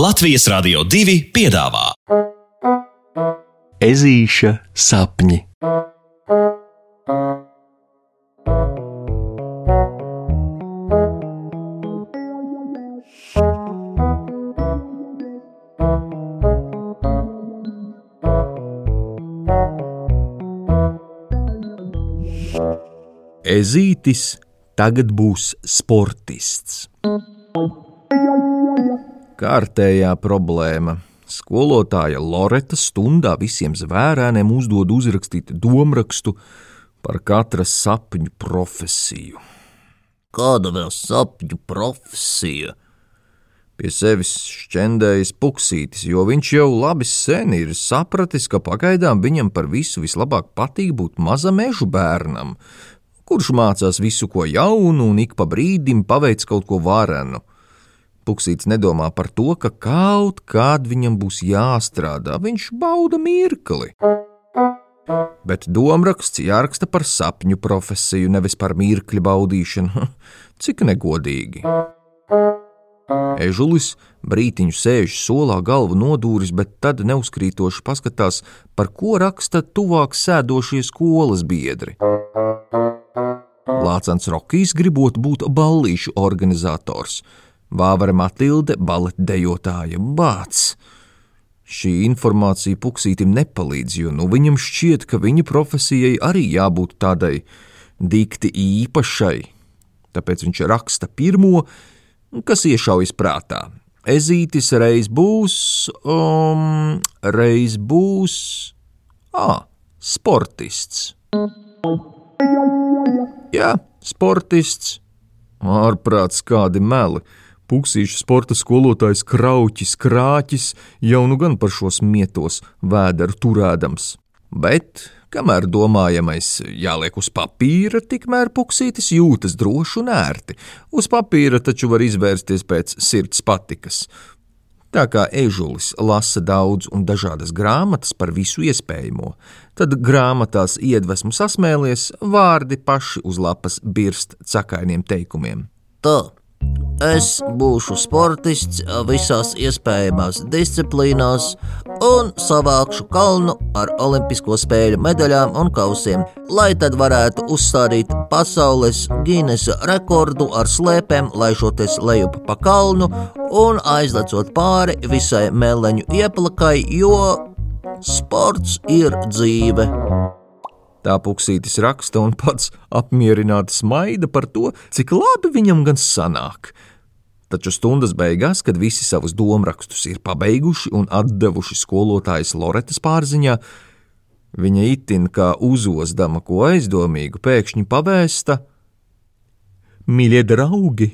Latvijas Rādio 2 piedāvā Ezīša sapņi. Ezītis tagad būs sportists. Kārtējā problēma. Skolotāja Loreta stundā visiem zvērēniem uzdod uzrakstīt domrakstu par katras sapņu profesiju. Kāda vēl sapņu profesija? Pie sevis šķendējas puksītis, jo viņš jau labi sen ir sapratis, ka pagaidām viņam par visu vislabāk patīk būt maza meža bērnam, kurš mācās visu ko jaunu un ik pa brīdim paveic kaut ko varenu. Puksīts nedomā par to, ka kaut kād viņam būs jāstrādā, viņš bauda mirkli. Bet domāraksts jāraksta par sapņu profesiju, nevis par mirkļa baudīšanu. Cik negodīgi! Ežulis brītiņu sēž solā, galvu nodūris, bet tad neuzkrītoši paskatās, par ko raksta tuvāk sēdošie skolas biedri. Lācens Rokijs gribot būt ballīšu organizators, Vāvara Matilde baleta dejotāja bāts. Šī informācija puksītim nepalīdz, jo nu viņam šķiet, ka viņa profesijai arī jābūt tādai dikti īpašai. Tāpēc viņš raksta pirmo, kas iešaujas prātā. Ezītis reiz būs, um, reiz būs, ah, sportists. Jā, sportists, ārprāts kādi meli. Puksīšu sporta skolotājs Krauķis Krāķis jau nu gan par šos mietos vēderu turēdams. Bet, kamēr domājamais jāliek uz papīra, tikmēr puksītis jūtas droši un ērti. Uz papīra taču var izvērsties pēc sirds patikas. Tā kā ežulis lasa daudz un dažādas grāmatas par visu iespējamo, tad grāmatās iedvesmu sasmēlies vārdi paši uz lapas birst cakainiem teikumiem. Tā, Es būšu sportists visās iespējamās disciplīnās un savākšu kalnu ar olimpisko spēļu medaļām un kausiem, lai tad varētu uzstādīt pasaules Gīnesa rekordu ar slēpēm, laižoties lejup pa kalnu un aizlecot pāri visai meleņu ieplakai, jo sports ir dzīve. Tā puksītis raksta un pats apmierināti smaida par to, cik labi viņam gan sanāk. Taču stundas beigās, kad visi savus domrakstus ir pabeiguši un atdevuši skolotājas Loretas pārziņā, viņa itin kā uzozdama ko aizdomīgu pēkšņi pavēsta: Mīļie draugi!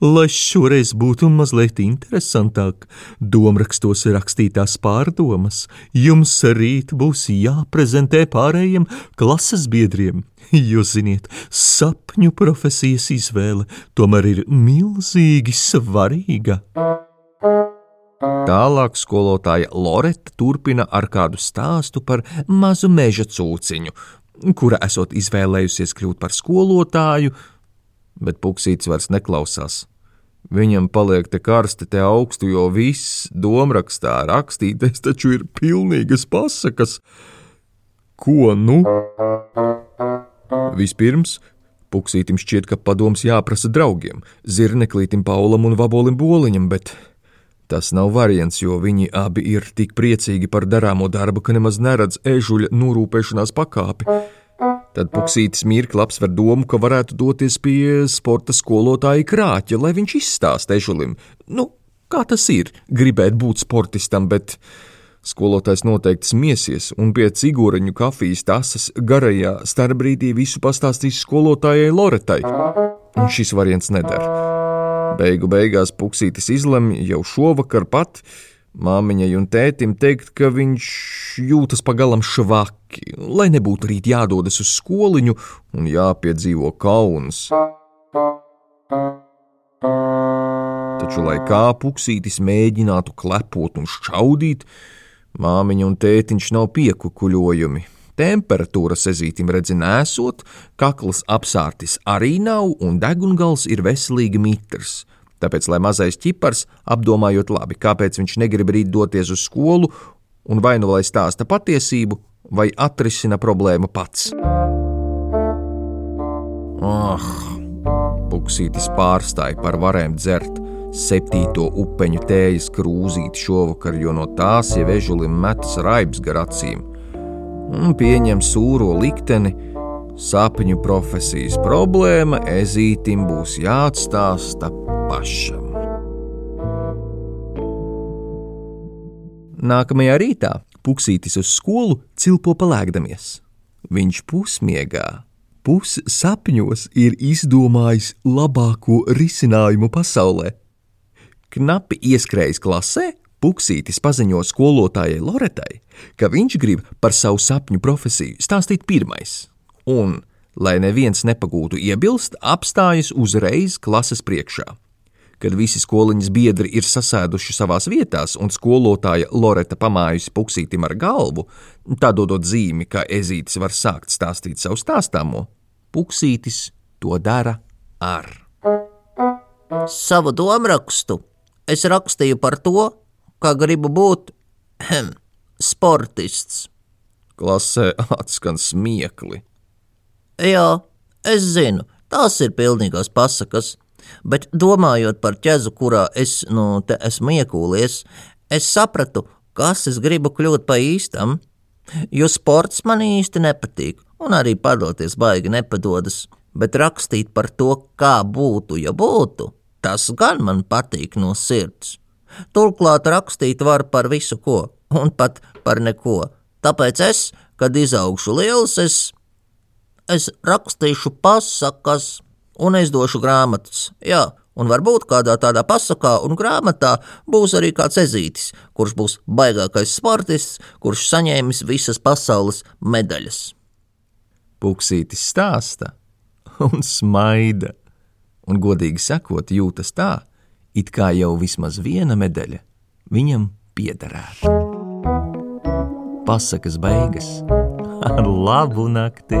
Lai šoreiz būtu mazliet interesantāk, domrakstos rakstītās pārdomas, jums rīt būs jāprezentē pārējiem klases biedriem. Jūs ziniet, sapņu profesijas izvēle tomēr ir milzīgi svarīga. Tālāk skolotāja Loreta turpina ar kādu stāstu par mazu meža cūciņu, kura esot izvēlējusies kļūt par skolotāju, bet puksītis vairs neklausās. Viņam paliek te karsti, te augstu, jo viss domrakstā rakstītais taču ir pilnīgas pasakas. Ko nu? Vispirms Puksītim šķiet, ka padoms jāprasa draugiem, zirneklītim Paulam un Vabolim Boliņam, bet tas nav variants, jo viņi abi ir tik priecīgi par darāmo darbu, ka nemaz neredz ežuļa norūpēšanās pakāpi. Tad puksītis mirkli apsver domu, ka varētu doties pie sporta skolotāja krāķa, lai viņš izstāsta ežulim, nu, kā tas ir gribēt būt sportistam, bet skolotājs noteikti smiesies un pie cigūreņu kafijas tasas garajā starpbrīdī visu pastāstīs skolotājai Loretai. Un šis variants neder. Beigu beigās puksītis izlemj jau šovakar pat, Māmiņai un tētim teikt, ka viņš jūtas pagalam švaki, lai nebūtu rīt jādodas uz skoliņu un jāpiedzīvo kauns. Taču, lai kā puksītis mēģinātu klepot un šķaudīt, māmiņa un tētiņš nav piekukuļojumi. Temperatūra sezītim redzi nesot, kakls apsārtis arī nav un degungals ir veselīgi mitrs. Tāpēc, lai mazais ķipars, apdomājot labi, kāpēc viņš negrib rīt doties uz skolu, un vai nu lai stāsta patiesību, vai atrisina problēmu pats. Ah, Puksītis pārstāja par varēm dzert septīto upeņu tējas krūzīti šovakar, jo no tās jau ežulim metas raibs gar acīm, un pieņem sūro likteni, sapņu profesijas problēma ezītim būs jāatstāsta pašam. Nākamajā rītā Puksītis uz skolu cilpo palēkdamies. Viņš pusmiegā, pussapņos ir izdomājis labāko risinājumu pasaulē. Knapi ieskrējis klasē, Puksītis paziņo skolotājai Loretai, ka viņš grib par savu sapņu profesiju stāstīt pirmais, un, lai neviens nepagūtu iebilst, apstājas uzreiz klases priekšā. Kad visi skoliņas biedri ir sasēduši savās vietās, un skolotāja Loreta pamājusi puksītim ar galvu, tā dodot zīmi, ka ezītis var sākt stāstīt savu stāstāmo, puksītis to dara ar savu domārakstu. Es rakstīju par to, kā gribu būt hem, sportists. Klasē atskan smiekli. Jā, es zinu, tās ir pilnīgās pasakas, bet domājot par ķezu, kurā es nu esmu iekūlies, es sapratu, kas es gribu kļūt pa īstam, jo sports man īsti nepatīk, un arī padoties baigi nepadodas, bet rakstīt par to, kā būtu, ja būtu, tas gan man patīk no sirds. Turklāt rakstīt var par visu ko, un pat par neko. Tāpēc es, kad izaugšu liels, es, es rakstīšu pasakas un aizdošu grāmatas. Jā, un varbūt kādā tādā pasakā un grāmatā būs arī kāds ezītis, kurš būs baigākais sportists, kurš saņēmis visas pasaules medaļas. Puksītis stāsta un smaida, un godīgi sakot, jūtas tā, it kā jau vismaz viena medaļa viņam piederētu. Pasakas beigas ar labu nakti!